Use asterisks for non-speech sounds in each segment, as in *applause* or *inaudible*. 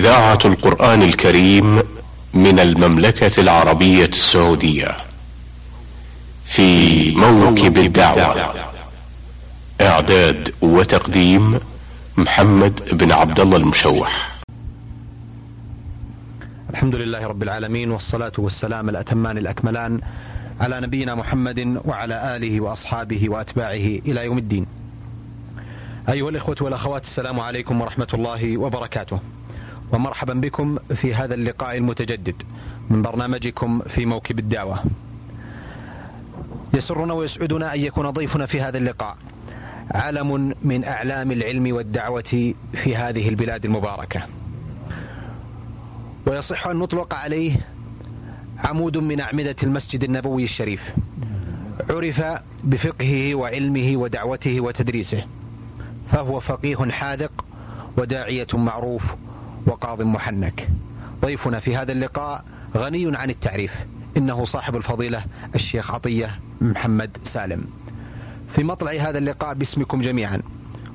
إذاعة القرآن الكريم من المملكة العربية السعودية في موكب الدعوة. إعداد وتقديم محمد بن عبد الله المشوح. الحمد لله رب العالمين والصلاة والسلام الأتمان الأكملان على نبينا محمد وعلى آله وأصحابه وأتباعه إلى يوم الدين. أيها الإخوة والأخوات السلام عليكم ورحمة الله وبركاته. ومرحبا بكم في هذا اللقاء المتجدد من برنامجكم في موكب الدعوة. يسرنا ويسعدنا أن يكون ضيفنا في هذا اللقاء علم من أعلام العلم والدعوة في هذه البلاد المباركة. ويصح أن نطلق عليه عمود من أعمدة المسجد النبوي الشريف. عرف بفقهه وعلمه ودعوته وتدريسه. فهو فقيه حاذق وداعية معروف وقاض محنك. ضيفنا في هذا اللقاء غني عن التعريف. إنه صاحب الفضيلة الشيخ عطية محمد سالم. في مطلع هذا اللقاء باسمكم جميعا.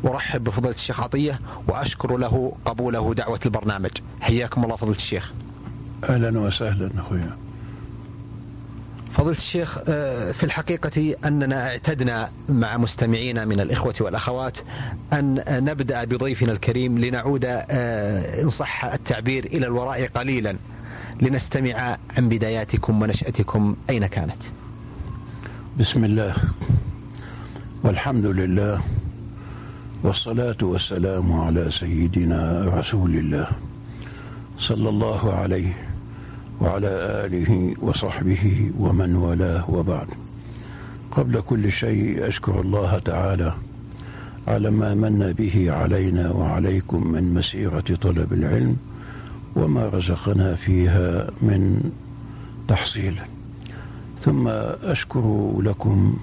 أرحب بفضيلة الشيخ عطية وأشكر له قبوله دعوة البرنامج. حياكم الله فضيلة الشيخ. أهلا وسهلا أخويا. فضيلة الشيخ آه، في الحقيقة أننا اعتدنا مع مستمعينا من الإخوة والأخوات أن نبدأ بضيفنا الكريم لنعود آه، إن صح التعبير إلى الوراء قليلا. لنستمع عن بداياتكم ونشأتكم أين كانت. بسم الله. والحمد لله. والصلاة والسلام على سيدنا رسول الله صلى الله عليه وعلى آله وصحبه ومن والاه وبعد. قبل كل شيء أشكر الله تعالى على ما من به علينا وعليكم من مسيرة طلب العلم وما رزقنا فيها من تحصيل. ثم أشكر لكم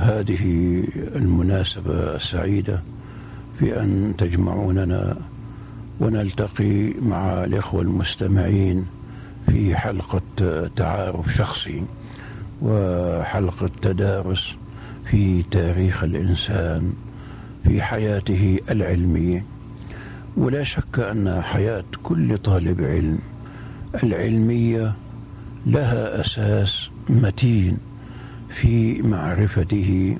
هذه المناسبة السعيدة في أن تجمعوننا ونلتقي مع الإخوة المستمعين في حلقة تعارف شخصي وحلقة تدارس في تاريخ الإنسان في حياته العلمية ولا شك أن حياة كل طالب علم العلمية لها أساس متين في معرفته.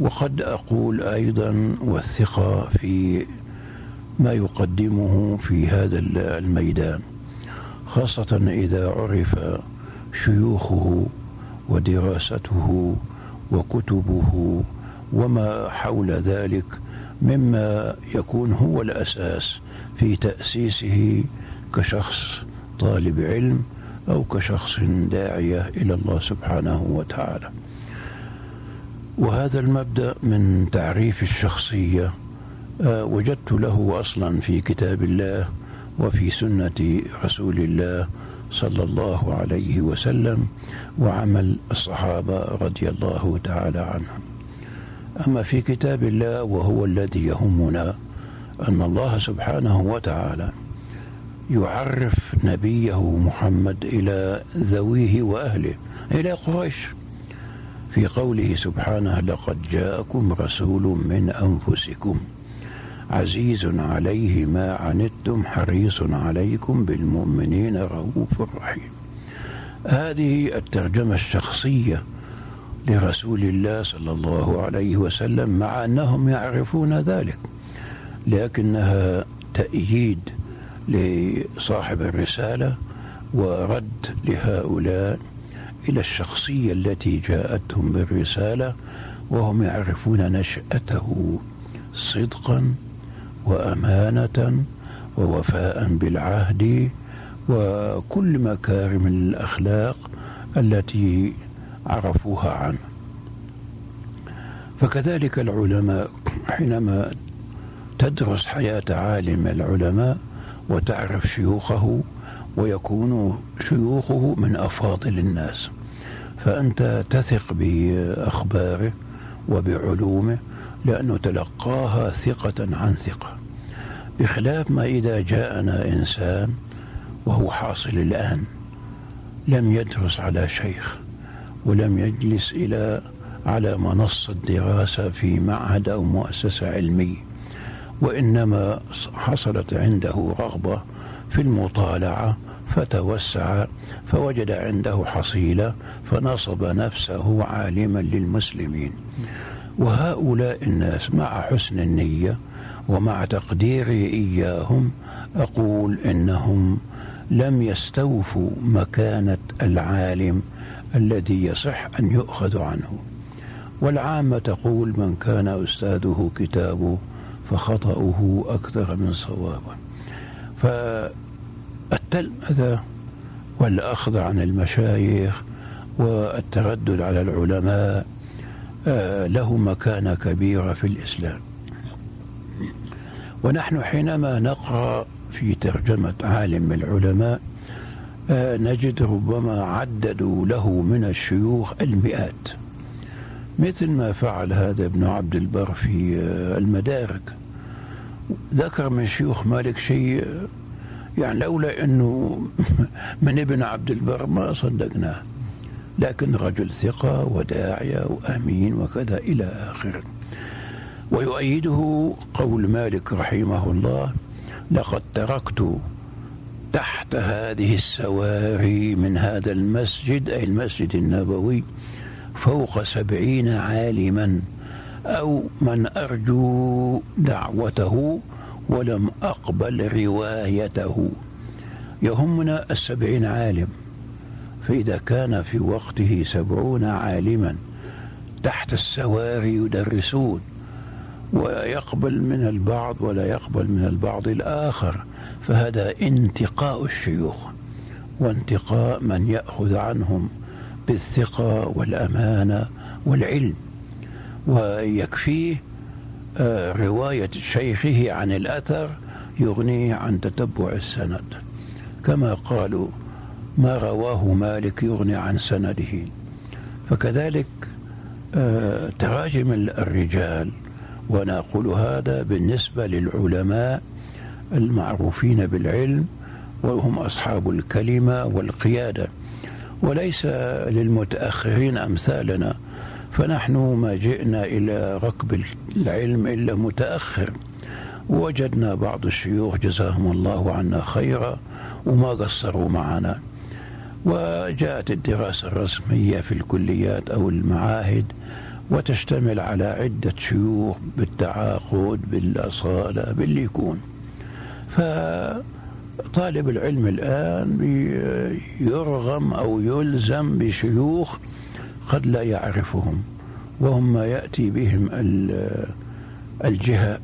وقد أقول أيضا والثقة في ما يقدمه في هذا الميدان. خاصة إذا عرف شيوخه ودراسته وكتبه وما حول ذلك مما يكون هو الأساس في تأسيسه كشخص طالب علم أو كشخص داعية إلى الله سبحانه وتعالى. وهذا المبدأ من تعريف الشخصية آه، وجدت له أصلا في كتاب الله وفي سنة رسول الله صلى الله عليه وسلم وعمل الصحابة رضي الله تعالى عنهم. أما في كتاب الله وهو الذي يهمنا أن الله سبحانه وتعالى يعرف نبيه محمد إلى ذويه وأهله إلى قريش. في قوله سبحانه لقد جاءكم رسول من أنفسكم. عزيز عليه ما عنتم حريص عليكم بالمؤمنين رؤوف رحيم. هذه الترجمة الشخصية لرسول الله صلى الله عليه وسلم مع أنهم يعرفون ذلك لكنها تأييد لصاحب الرسالة ورد لهؤلاء إلى الشخصية التي جاءتهم بالرسالة وهم يعرفون نشأته صدقا وأمانة ووفاء بالعهد وكل مكارم الأخلاق التي عرفوها عنه. فكذلك العلماء حينما تدرس حياة عالم العلماء وتعرف شيوخه ويكون شيوخه من أفاضل الناس فأنت تثق بأخباره وبعلومه لأنه تلقاها ثقة عن ثقة بخلاف ما إذا جاءنا إنسان وهو حاصل الآن لم يدرس على شيخ ولم يجلس إلى على منصة دراسة في معهد أو مؤسسة علمية وإنما حصلت عنده رغبة في المطالعة فتوسع فوجد عنده حصيلة فنصب نفسه عالما للمسلمين. وهؤلاء الناس مع حسن النية ومع تقديري إياهم أقول إنهم لم يستوفوا مكانة العالم الذي يصح أن يؤخذ عنه. والعامة تقول من كان أستاذه كتابه فخطأه أكثر من صوابه. فالتلمذة والأخذ عن المشايخ والتردد على العلماء له مكانة كبيرة في الإسلام. ونحن حينما نقرأ في ترجمة عالم العلماء آه، نجد ربما عددوا له من الشيوخ المئات. مثل ما فعل هذا ابن عبد البر في آه، المدارك. ذكر من شيوخ مالك شيء يعني لولا إنه *laughs* من ابن عبد البر ما صدقناه. لكن رجل ثقة وداعية وأمين وكذا إلى آخره. ويؤيده قول مالك رحمه الله لقد تركت تحت هذه السواري من هذا المسجد أي المسجد النبوي فوق سبعين عالما أو من أرجو دعوته ولم أقبل روايته. يهمنا السبعين عالم. فإذا كان في وقته سبعون عالما تحت السواري يدرسون ويقبل من البعض ولا يقبل من البعض الآخر فهذا انتقاء الشيوخ وانتقاء من يأخذ عنهم بالثقة والأمانة والعلم. ويكفيه آه، رواية شيخه عن الأثر يغنيه عن تتبع السند. كما قالوا ما رواه مالك يغني عن سنده. فكذلك آه، تراجم الرجال وأنا أقول هذا بالنسبة للعلماء المعروفين بالعلم وهم أصحاب الكلمة والقيادة. وليس للمتأخرين أمثالنا. فنحن ما جئنا إلى ركب العلم إلا متأخر. وجدنا بعض الشيوخ جزاهم الله عنا خيرا وما قصروا معنا. وجاءت الدراسة الرسمية في الكليات أو المعاهد وتشتمل على عدة شيوخ بالتعاقد بالأصالة باللي يكون. فطالب العلم الآن يرغم أو يلزم بشيوخ قد لا يعرفهم وهم ما يأتي بهم الجهة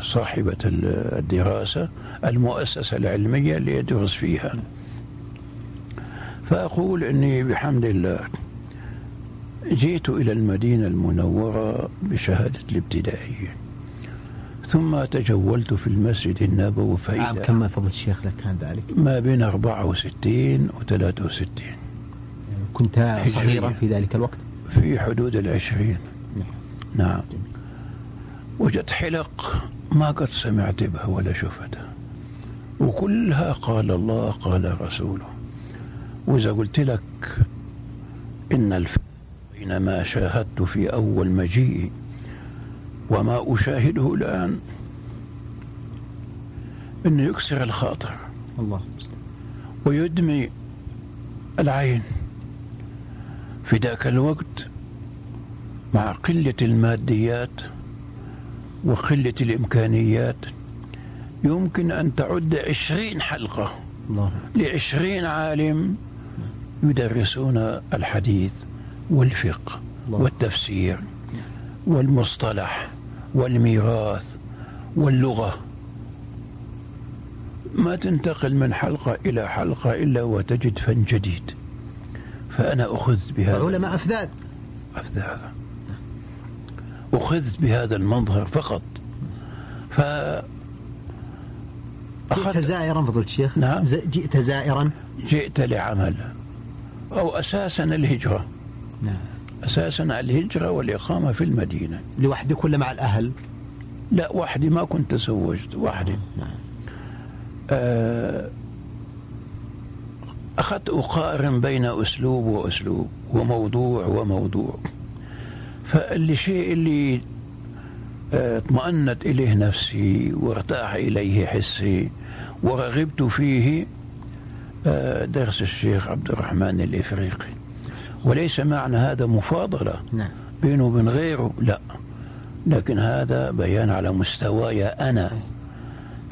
صاحبة الدراسة المؤسسة العلمية اللي يدرس فيها. فأقول أني بحمد الله جئت إلى المدينة المنورة بشهادة الابتدائية ثم تجولت في المسجد النبوي فإذا عام كم فضل الشيخ لك كان ذلك؟ ما بين 64 و 63 كنت صغيرا في ذلك الوقت؟ في حدود العشرين. نعم. نعم. وجدت حلق ما قد سمعت بها ولا شفتها وكلها قال الله قال رسوله. وإذا قلت لك إن الفرق بين ما شاهدت في أول مجيئي وما أشاهده الآن أنه يكسر الخاطر. الله. ويدمي العين في ذاك الوقت مع قلة الماديات وقلة الإمكانيات. يمكن أن تعد عشرين حلقة الله. لعشرين عالم يدرسون الحديث والفقه. والتفسير والمصطلح والميراث واللغة. ما تنتقل من حلقة إلى حلقة إلا وتجد فن جديد. فأنا أخذت بهذا علماء أفذاذ. أفذاذ. أخذت بهذا المنظر فقط. ف جئت زائرا فضلت الشيخ نعم. جئت زائرا. جئت لعمل. أو أساسا الهجرة. نعم. أساسا الهجرة والإقامة في المدينة. لوحدك ولا مع الأهل؟ لا وحدي ما كنت تزوجت وحدي. نعم. آه أخذت أقارن بين أسلوب وأسلوب وموضوع وموضوع. فالشيء اللي آه، اطمأنت إليه نفسي وارتاح إليه حسي ورغبت فيه درس الشيخ عبد الرحمن الإفريقي. وليس معنى هذا مفاضلة نعم. بينه وبين غيره لا. لكن هذا بيان على مستواي أنا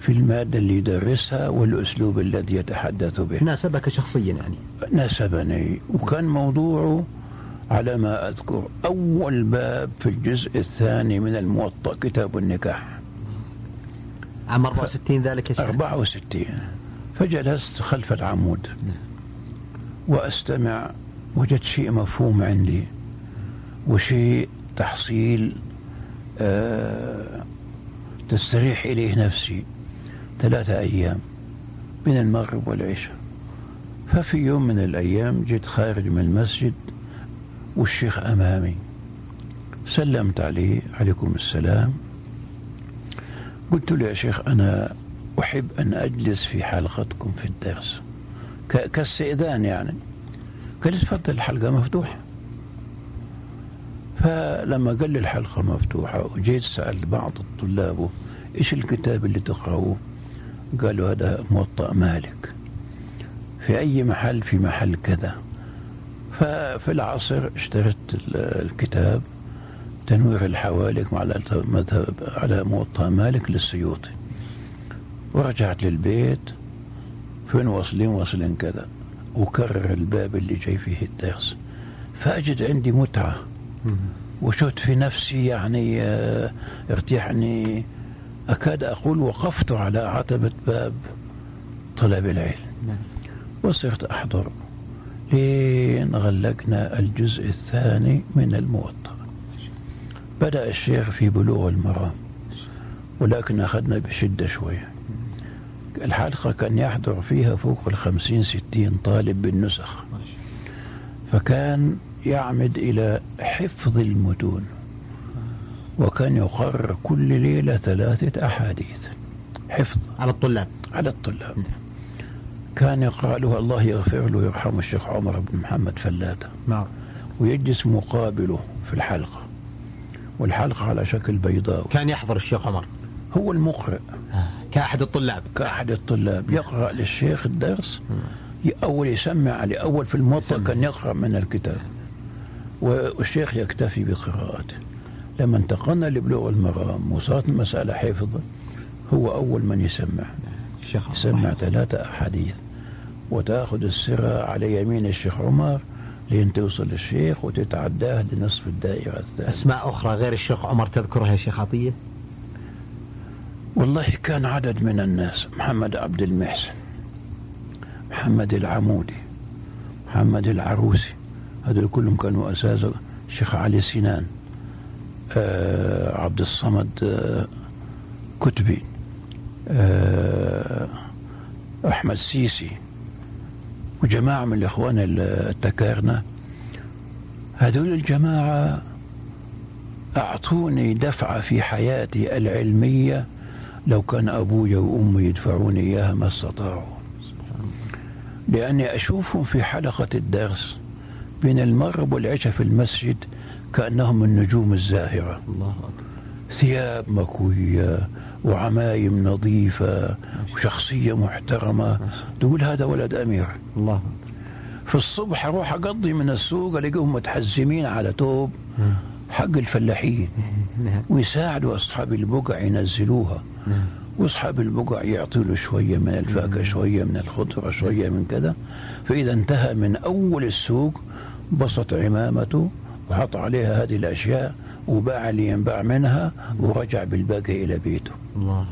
في المادة اللي يدرسها والأسلوب الذي يتحدث به. ناسبك شخصيا يعني؟ ناسبني. وكان موضوعه على ما أذكر أول باب في الجزء الثاني من الموطأ كتاب النكاح. عام 64 ذلك يا شيخ؟ 64 فجلست خلف العمود. وأستمع وجدت شيء مفهوم عندي وشيء تحصيل آه تستريح إليه نفسي. ثلاثة أيام من المغرب والعشاء. ففي يوم من الأيام جيت خارج من المسجد والشيخ أمامي. سلمت عليه عليكم السلام. قلت له يا شيخ أنا أحب أن أجلس في حلقتكم في الدرس. كاستئذان يعني. قال تفضل الحلقة مفتوحة. فلما قال لي الحلقة مفتوحة وجيت سألت بعض الطلاب إيش الكتاب اللي تقرأوه؟ قالوا هذا موطأ مالك. في أي محل؟ في محل كذا. ففي العصر اشتريت ال- الكتاب. تنوير الحوالك على مذهب على موطأ مالك للسيوطي. ورجعت للبيت فين واصلين؟ واصلين كذا. وكرر الباب اللي جاي فيه الدرس. فأجد عندي متعة. وشفت في نفسي يعني آه، ارتيحني. أكاد أقول وقفت على عتبة باب طلب العلم. نعم. وصرت أحضر. لين غلقنا الجزء الثاني من الموطأ. بدأ الشيخ في بلوغ المرام. ولكن أخذنا بشدة شوية. الحلقة كان يحضر فيها فوق الخمسين ستين طالب بالنسخ. فكان يعمد إلى حفظ المتون. وكان يقرر كل ليلة ثلاثة أحاديث. حفظ. على الطلاب. على الطلاب. كان يقرأ له الله يغفر له ويرحمه الشيخ عمر بن محمد فلاتة نعم. ويجلس مقابله في الحلقة. والحلقة على شكل بيضاء. كان يحضر الشيخ عمر. هو المقرئ. كأحد الطلاب. كأحد الطلاب. يقرأ للشيخ الدرس أول يسمع عليه أول في الموطأ. كان يقرأ من الكتاب. والشيخ يكتفي بقراءته. لما انتقلنا لبلوغ المرام وصارت المسألة حفظ هو أول من يسمع. الشيخ يسمع ثلاثة أحاديث. وتأخذ السرة على يمين الشيخ عمر لين توصل للشيخ وتتعداه لنصف الدائرة الثانية. أسماء أخرى غير الشيخ عمر تذكرها يا شيخ عطية؟ والله كان عدد من الناس محمد عبد المحسن محمد العمودي محمد العروسي هذول كلهم كانوا أساسا الشيخ علي سنان آه عبد الصمد آه كتبي آه أحمد سيسي وجماعة من الإخوان التكارنة هذول الجماعة أعطوني دفعة في حياتي العلمية لو كان أبوي وأمي يدفعوني إياها ما استطاعوا. لأني أشوفهم في حلقة الدرس بين المغرب والعشاء في المسجد كأنهم النجوم الزاهرة. الله ثياب مكوية وعمايم نظيفة وشخصية محترمة. تقول هذا ولد أمير. الله في الصبح أروح أقضي من السوق ألاقيهم متحزمين على توب. حق الفلاحين. نعم. ويساعدوا أصحاب البقع ينزلوها. نعم. وأصحاب البقع يعطوا له شوية من الفاكهة شوية من الخضرة شوية من كذا. فإذا انتهى من أول السوق بسط عمامته وحط عليها هذه الأشياء وباع اللي ينباع منها ورجع بالباقي إلى بيته. الله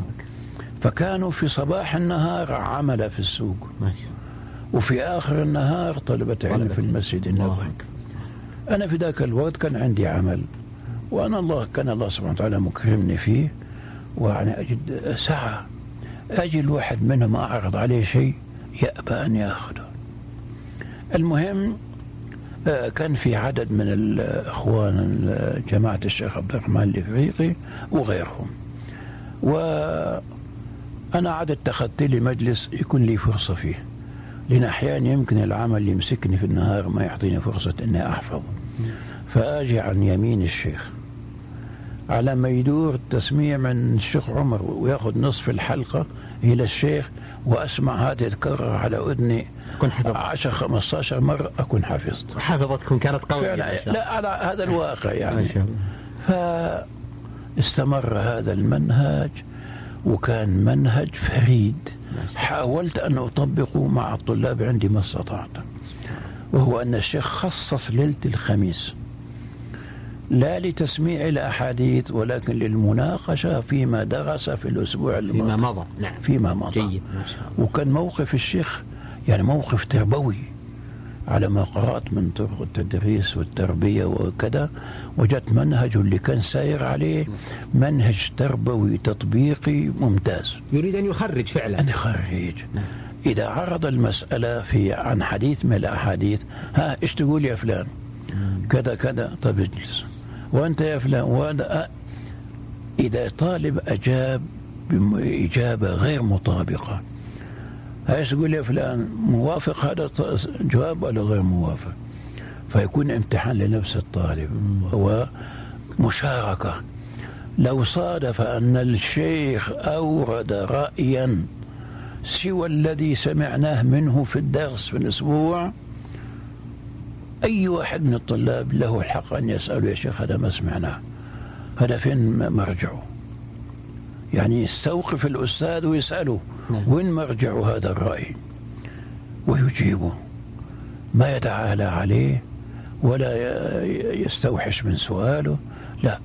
فكانوا في صباح النهار عمل في السوق. وفي آخر النهار طلبة علم في المسجد النبوي. أنا في ذاك الوقت كان عندي عمل وأنا الله كان الله سبحانه وتعالى مكرمني فيه وأنا أجد سعه أجي الواحد منهم أعرض عليه شيء يأبى أن يأخذه. المهم آه، كان في عدد من الإخوان ال- جماعة الشيخ عبد الرحمن الإفريقي وغيرهم. وأنا عدد اتخذت لي مجلس يكون لي فرصة فيه. لأن أحيانا يمكن العمل يمسكني في النهار ما يعطيني فرصة إني احفظ فأجي عن يمين الشيخ. على ما يدور التسميع من الشيخ عمر ويأخذ نصف الحلقة إلى الشيخ وأسمع هذا يتكرر على أذني كن حفظت. 10 15 مرة أكون حفظت. حفظتكم كانت قوية ما. لا على هذا الواقع ما يعني. شاء الله. فاستمر هذا المنهج وكان منهج فريد. حاولت أن أطبقه مع الطلاب عندي ما استطعت. وهو أن الشيخ خصص ليلة الخميس لا لتسميع الأحاديث ولكن للمناقشة فيما درس في الأسبوع فيما الماضي مضى نعم. فيما مضى. جيد ما شاء الله. وكان موقف الشيخ يعني موقف تربوي على ما قرأت من طرق التدريس والتربية وكذا وجدت منهجه اللي كان ساير عليه منهج تربوي تطبيقي ممتاز. يريد أن يخرج فعلا. أنا خريج نعم. إذا عرض المسألة في عن حديث من الأحاديث ها إيش تقول يا فلان؟ كذا كذا. طب اجلس. وأنت يا فلان؟ وأنا إذا طالب أجاب بإجابة غير مطابقة. إيش تقول يا فلان؟ موافق هذا الط- جواب ولا غير موافق؟ فيكون امتحان لنفس الطالب. ومشاركة لو صادف أن الشيخ أورد رأيا سوى الذي سمعناه منه في الدرس في الأسبوع. أي واحد من الطلاب له الحق أن يسأله يا شيخ هذا ما سمعناه. هذا فين مرجعه؟ يعني يستوقف الأستاذ ويسأله نعم. وين مرجع هذا الرأي؟ ويجيبه. ما يتعالى عليه ولا يستوحش من سؤاله لا.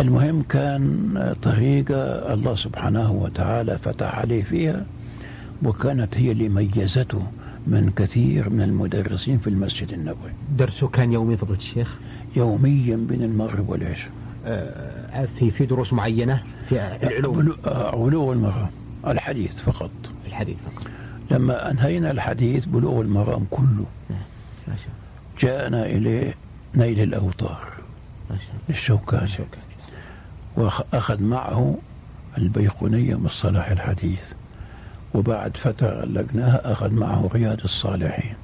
المهم كان طريقة الله سبحانه وتعالى فتح عليه فيها وكانت هي اللي ميزته من كثير من المدرسين في المسجد النبوي. درسه كان يومي فضيلة الشيخ؟ يوميا بين المغرب والعشاء. آه، في في دروس معينة؟ في العلوم؟ آه، بلوغ المرام الحديث فقط. الحديث فقط. لما أنهينا الحديث بلوغ المرام كله ما شاء الله. جاءنا إليه نيل الأوطار ما شاء الله. للشوكاني شكرا وأخذ معه البيقونية مصطلح الحديث. وبعد فترة لقناها أخذ معه رياض الصالحين.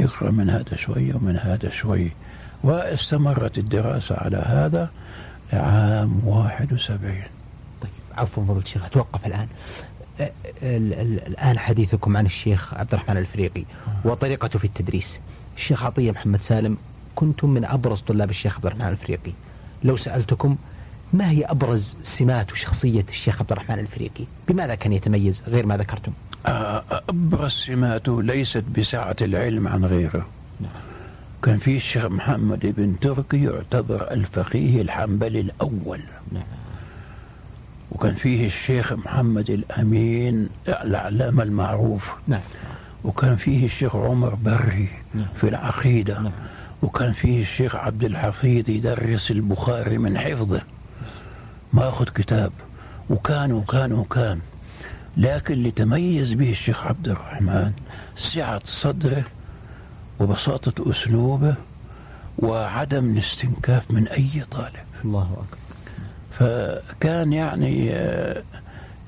يقرأ من هذا شوية ومن هذا شوي. واستمرت الدراسة على هذا لعام 71 طيب عفوا فضيلة الشيخ أتوقف الآن. ال- ال- الآن حديثكم عن الشيخ عبد الرحمن الفريقي وطريقته في التدريس. الشيخ عطية محمد سالم كنتم من أبرز طلاب الشيخ عبد الرحمن الفريقي. لو سألتكم ما هي أبرز سمات وشخصية الشيخ عبد الرحمن الفريقي بماذا كان يتميز غير ما ذكرتم أبرز سماته ليست بسعة العلم عن غيره نعم. كان في الشيخ محمد بن تركي يعتبر الفقيه الحنبلي الأول نعم. وكان فيه الشيخ محمد الأمين العلامة المعروف نعم وكان فيه الشيخ عمر بري نعم. في العقيدة نعم. وكان فيه الشيخ عبد الحفيظ يدرس البخاري من حفظه ما أخذ كتاب. وكان وكان وكان. لكن اللي تميز به الشيخ عبد الرحمن سعة صدره وبساطة أسلوبه وعدم الاستنكاف من أي طالب. الله أكبر. فكان يعني آه،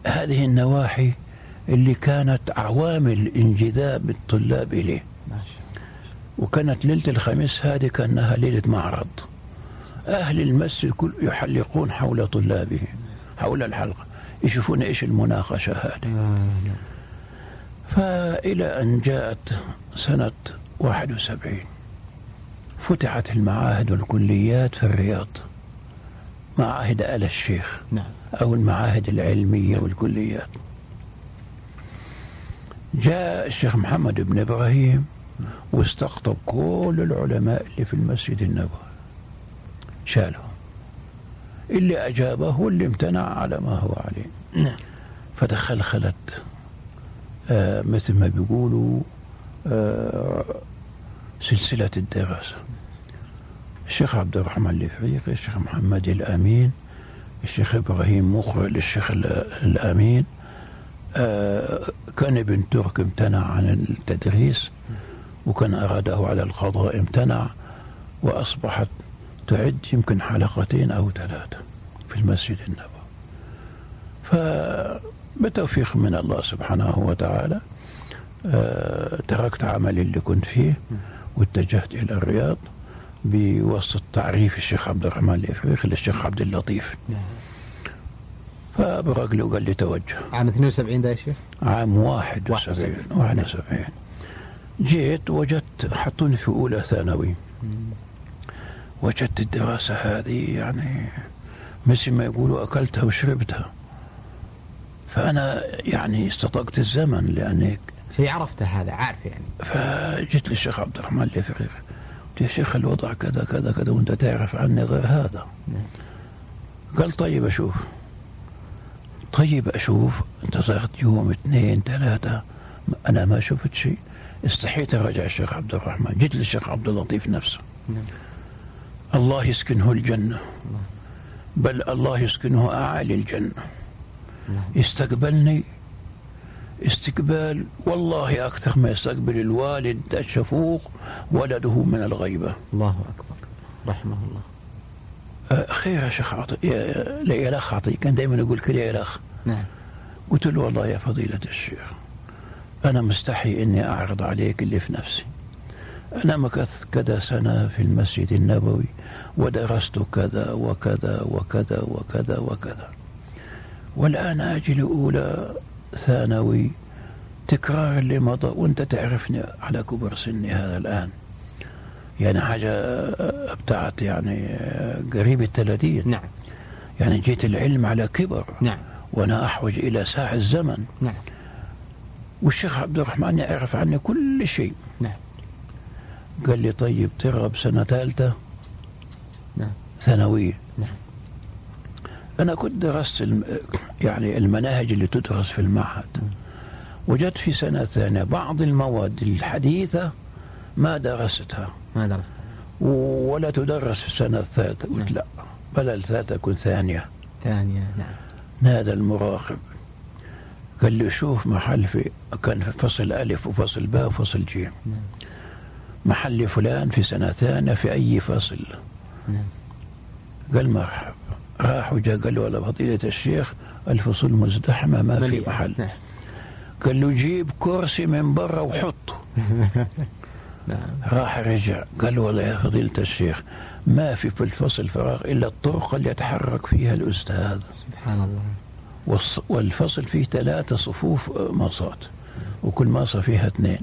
هذه النواحي اللي كانت عوامل انجذاب الطلاب إليه. وكانت ليلة الخميس هذه كأنها ليلة معرض. أهل المسجد كل يحلقون حول طلابه حول الحلقة يشوفون إيش المناقشة هذه. آه، نعم. فإلى أن جاءت سنة 71 فتحت المعاهد والكليات في الرياض معاهد آل الشيخ نعم. أو المعاهد العلمية والكليات. جاء الشيخ محمد بن إبراهيم واستقطب كل العلماء اللي في المسجد النبوي. شالهم اللي أجابه واللي امتنع على ما هو عليه. نعم. فتخلخلت آه مثل ما بيقولوا آه سلسلة الدراسة. الشيخ عبد الرحمن الإفريقي الشيخ محمد الأمين الشيخ إبراهيم مقرئ للشيخ ال- الأمين آه كان ابن ترك امتنع عن التدريس وكان أراده على القضاء امتنع وأصبحت تعد يمكن حلقتين أو ثلاثة في المسجد النبوي. فبتوفيق من الله سبحانه وتعالى آه، تركت عملي اللي كنت فيه واتجهت إلى الرياض بوسط تعريف الشيخ عبد الرحمن الأفريقي للشيخ عبد اللطيف. فبرق له وقال لي توجه. عام 72 ده يا شيخ؟ عام 71 71. 71 جيت وجدت حطوني في أولى ثانوي. وجدت الدراسة هذه يعني مثل ما يقولوا أكلتها وشربتها. فأنا يعني استطقت الزمن لأني شيء عرفته هذا عارف يعني. فجيت للشيخ عبد الرحمن الافريقي قلت يا شيخ الوضع كذا كذا كذا وأنت تعرف عني غير هذا. قال طيب أشوف. طيب أشوف. انتظرت يوم اثنين ثلاثة. أنا ما شفت شيء. استحيت أراجع الشيخ عبد الرحمن. جيت للشيخ عبد اللطيف نفسه. نعم. الله يسكنه الجنة بل الله يسكنه أعالي الجنة. يستقبلني استقبال والله أكثر ما يستقبل الوالد الشفوق ولده من الغيبة. الله أكبر. رحمه الله. آه، خير يا شيخ عطي يا الاخ عطي كان دائما يقول كذا يا الاخ نعم. قلت له والله يا فضيلة الشيخ أنا مستحي إني أعرض عليك اللي في نفسي. أنا مكثت كذا سنة في المسجد النبوي ودرست كذا وكذا وكذا وكذا وكذا. والآن أجي لأولى ثانوي تكرار اللي مضى وأنت تعرفني على كبر سني هذا الآن. يعني حاجة أبتعت يعني قريب الثلاثين. نعم. يعني جيت العلم على كبر. نعم. وأنا أحوج إلى ساع الزمن. نعم. والشيخ عبد الرحمن يعرف عني كل شيء. نعم قال لي طيب ترغب سنة ثالثة نعم. ثانوية. نعم. أنا كنت درست الم... يعني المناهج اللي تدرس في المعهد. وجدت في سنة ثانية بعض المواد الحديثة ما درستها. ما درست ولا تدرس في السنة الثالثه قلت نعم. لا بل الثالثة تكون ثانية. ثانية نعم. نادى المراقب. قال لي شوف محل في كان في فصل ألف وفصل باء وفصل جيم. نعم. محل فلان في سنة ثانية في أي فصل. قال مرحب راح وجاء قال له والله فضيلة الشيخ الفصول مزدحمة ما في. محل. نعم. قال له جيب كرسي من برا وحطه. *laughs* نعم. راح رجع. قال له والله يا فضيلة الشيخ ما في في الفصل فراغ إلا الطرقة اللي يتحرك فيها الأستاذ. سبحان الله. والفصل فيه ثلاثة صفوف مصات وكل مصة فيها اثنين.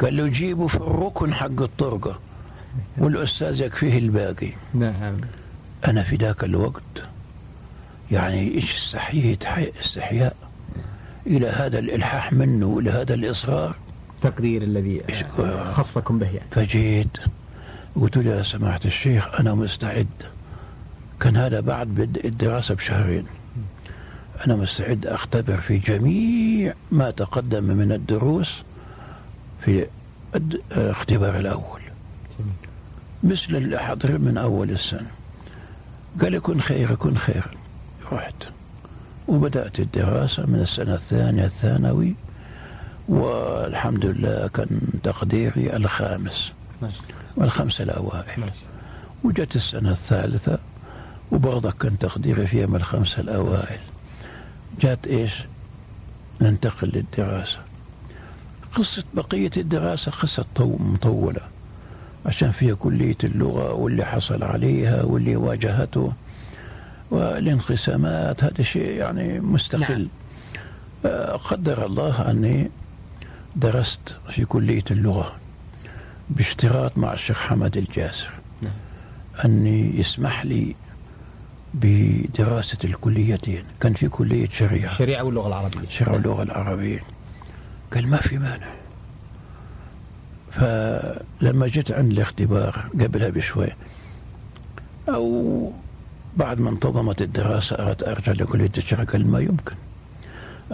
قال له جيبوا في الركن حق الطرقة. والأستاذ يكفيه الباقي. نعم. أنا في ذاك الوقت يعني إيش استحييت حي- استحياء إلى هذا الإلحاح منه وإلى هذا الإصرار. التقدير الذي آه، خصكم به يعني. فجيت قلت له يا سماحة الشيخ أنا مستعد. كان هذا بعد بدء الدراسة بشهرين. أنا مستعد أختبر في جميع ما تقدم من الدروس. في الاختبار الأول. جميل. مثل اللي حضر من أول السنة. قال لي كن خير كن خير. رحت. وبدأت الدراسة من السنة الثانية الثانوي. والحمد لله كان تقديري الخامس. والخمسة الأوائل. وجت السنة الثالثة وبرضك كان تقديري فيها من الخمسة الأوائل. جات إيش؟ ننتقل للدراسة. قصة بقية الدراسة قصة طو- مطولة. عشان فيها كلية اللغة واللي حصل عليها واللي واجهته والانقسامات هذا شيء يعني مستقل. نعم. آه، قدر الله أني درست في كلية اللغة باشتراط مع الشيخ حمد الجاسر. نعم. أني يسمح لي بدراسة الكليتين. كان في كلية شريعة. الشريعة واللغة العربية. شرع اللغة العربية. قال ما في مانع. فلما جيت عند الاختبار قبلها بشوي أو بعد ما انتظمت الدراسة أردت أرجع لكلية الشرع قال ما يمكن.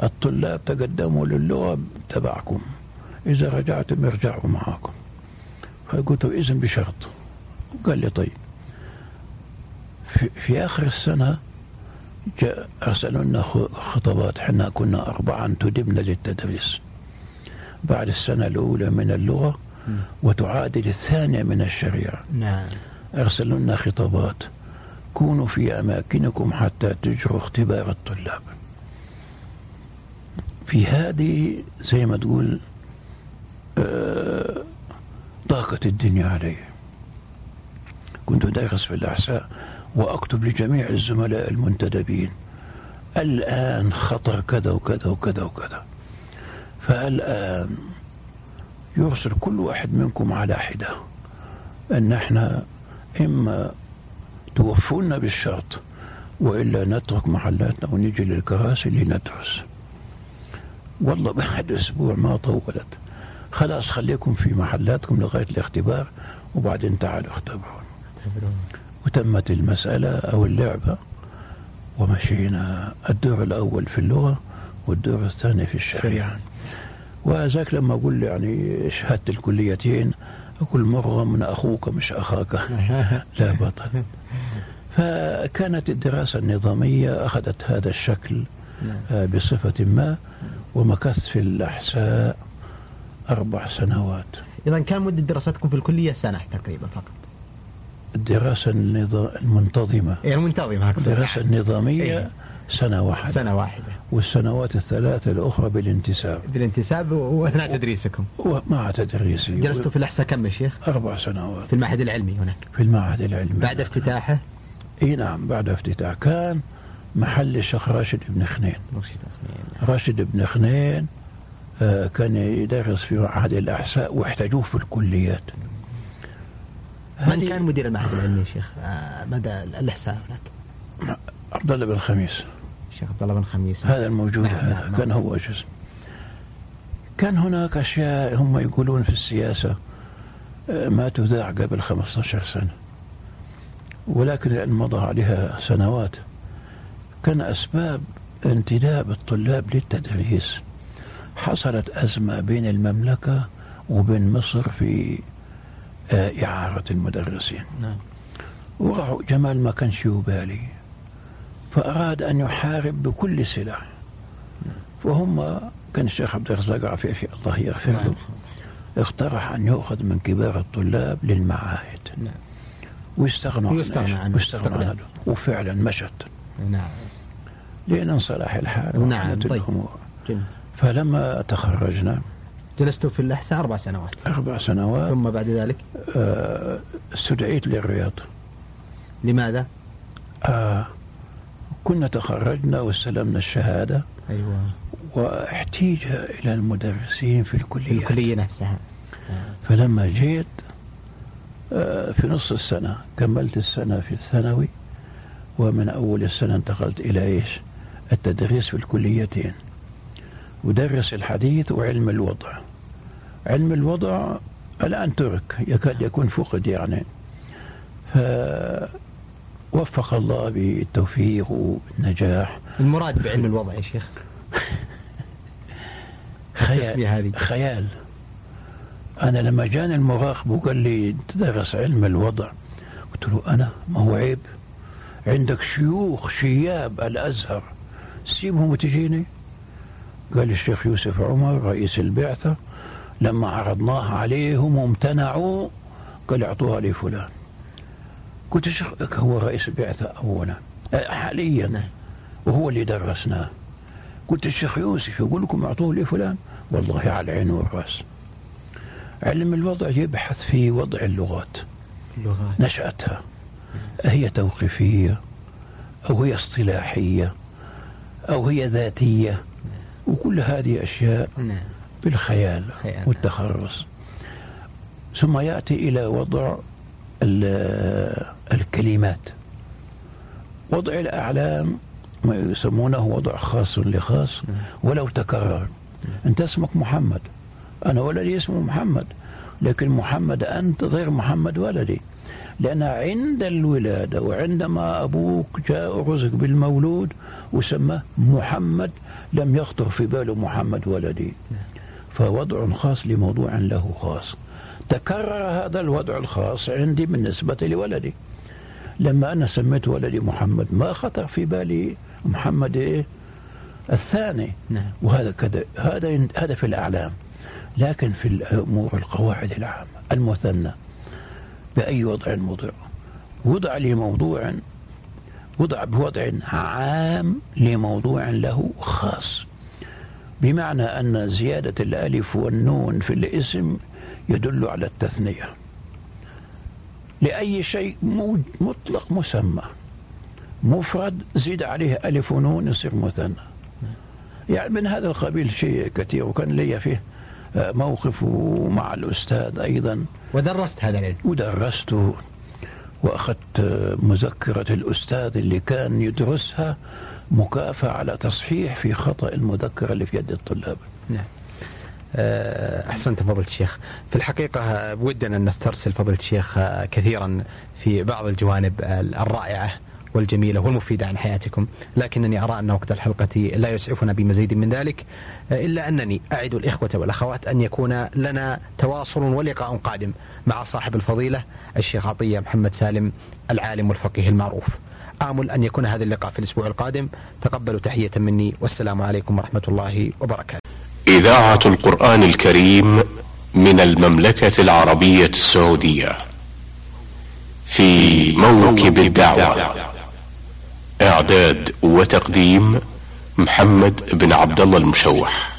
الطلاب تقدموا للغة تبعكم. إذا رجعتم ارجعوا معاكم. فقلت له إذن بشرط. قال لي طيب. في, في آخر السنة جاء أرسلوا لنا خ- خطابات. حنا كنا أربعة انتدبنا للتدريس. بعد السنة الأولى من اللغة. وتعادل الثانية من الشريعة. نعم. أرسلوا لنا خطابات. كونوا في أماكنكم حتى تجروا اختبار الطلاب. في هذه زي ما تقول آه، ضاقت الدنيا علي. كنت دارس في الأحساء وأكتب لجميع الزملاء المنتدبين. الآن خطر كذا وكذا وكذا وكذا. فالآن يرسل كل واحد منكم على حدة أن إحنا إما توفونا بالشرط وإلا نترك محلاتنا ونجي للكراسي لندرس؟ والله بعد أسبوع ما طولت. خلاص خليكم في محلاتكم لغاية الاختبار وبعدين تعالوا اختبرون. وتمت المسألة أو اللعبة ومشينا الدور الأول في اللغة والدور الثاني في الشريعة. وذاك لما أقول يعني شهادة الكليتين أقول مرغم من أخوك مش أخاك. *laughs* لا بطل. فكانت الدراسة النظامية أخذت هذا الشكل آه، بصفة ما ومكثت في الأحساء أربع سنوات. إذا كان مدة دراستكم في الكلية سنة تقريبا فقط. الدراسة المنتظمة. يعني المنتظمة الدراسة النظامية إيه؟ سنة واحدة. سنة واحدة. والسنوات الثلاثة الأخرى بالانتساب. بالانتساب وأثناء تدريسكم. ومع تدريسي. جلستوا في الأحساء كم يا شيخ؟ أربع سنوات. في المعهد العلمي هناك. في المعهد العلمي. بعد افتتاحه؟ إي نعم بعد افتتاح كان محل الشيخ راشد بن خنين. راشد بن خنين. آه كان يدرس في معهد الأحساء واحتاجوه في الكليات. من كان مدير المعهد العلمي يا شيخ؟ آه مدى الإحساء هناك؟ عبد الله بن خميس. الشيخ عبد الله بن خميس. هذا الموجود نعم نعم كان هو جزء. كان هناك أشياء هم يقولون في السياسة آه، ما تذاع قبل 15 سنة. ولكن لأن مضى عليها سنوات كان أسباب انتداب الطلاب للتدريس. حصلت أزمة بين المملكة وبين مصر في آه، إعارة المدرسين. نعم. وراحوا جمال ما كانش يبالي. فأراد أن يحارب بكل سلاح. فهم كان الشيخ عبد الرزاق عفيفي الله يغفر له. اقترح أن يؤخذ من كبار الطلاب للمعاهد. نعم. ويستغنوا ويستغنى عنه ويستغنى عنه. وفعلا مشت. نعم. لأن انصلح الحال نعم طيب. الأمور. جميل. فلما تخرجنا جلست في الأحساء أربع سنوات. أربع سنوات. ثم بعد ذلك؟ آه استدعيت للرياض. لماذا؟ آه كنا تخرجنا واستلمنا الشهادة أيوة. واحتيج إلى المدرسين في الكلية. الكلية نفسها. فلما جيت آه، في نص السنة كملت السنة في الثانوي ومن أول السنة انتقلت إلى إيش؟ التدريس في الكليتين. ودرس الحديث وعلم الوضع. علم الوضع الآن ترك يكاد يكون فقد يعني. فوفق الله بالتوفيق والنجاح. المراد بعلم الوضع يا شيخ. *laughs* خيال هذه. خيال. أنا لما جاني المراقب وقال لي تدرس علم الوضع. قلت له أنا؟ ما هو عيب. عندك شيوخ شياب الأزهر. سيبهم وتجيني. قال الشيخ يوسف عمر رئيس البعثة لما عرضناها عليهم وامتنعوا قال أعطوها لفلان. قلت الشيخ هو رئيس البعثة أولا حاليا. نعم. وهو اللي درسناه قلت الشيخ يوسف يقول لكم أعطوه لفلان والله على العين والرأس. علم الوضع يبحث في وضع اللغات. اللغات. نشأتها. هي توقيفية أو هي اصطلاحية أو هي ذاتية. وكل هذه أشياء نعم. بالخيال والتخرص. ثم يأتي إلى وضع الكلمات. وضع الأعلام ما يسمونه وضع خاص لخاص. ولو تكرر. أنت اسمك محمد. أنا ولدي اسمه محمد. لكن محمد أنت غير محمد ولدي. لأن عند الولادة وعندما أبوك جاء رزق بالمولود وسماه محمد لم يخطر في باله محمد ولدي. فوضع خاص لموضوع له خاص. تكرر هذا الوضع الخاص عندي بالنسبة لولدي. لما أنا سميت ولدي محمد ما خطر في بالي محمد إيه الثاني. نعم. وهذا كذا هذا هذا في الأعلام. لكن في الأمور القواعد العامة المثنى بأي وضع وضع وضع لموضوع وضع بوضع عام لموضوع له خاص. بمعنى أن زيادة الألف والنون في الاسم يدل على التثنية. لأي شيء مطلق مسمى. مفرد زيد عليه ألف ونون يصير مثنى. يعني من هذا القبيل شيء كثير وكان لي فيه آه، موقف مع الأستاذ أيضا. ودرست هذا العلم. ودرسته وأخذت مذكرة الأستاذ اللي كان يدرسها مكافأة على تصحيح في خطأ المذكرة اللي في يد الطلاب. نعم. آه، أحسنت فضيلة الشيخ. في الحقيقة ودنا أن نسترسل فضيلة الشيخ كثيرا في بعض الجوانب الرائعة والجميلة والمفيدة عن حياتكم لكنني أرى أن وقت الحلقة لا يسعفنا بمزيد من ذلك آه، إلا أنني أعد الإخوة والأخوات أن يكون لنا تواصل ولقاء قادم مع صاحب الفضيلة الشيخ عطية محمد سالم العالم والفقيه المعروف. آمل أن يكون هذا اللقاء في الأسبوع القادم. تقبلوا تحية مني والسلام عليكم ورحمة الله وبركاته. إذاعة القرآن الكريم من المملكة العربية السعودية في موكب الدعوة. إعداد وتقديم محمد بن عبد الله المشوح.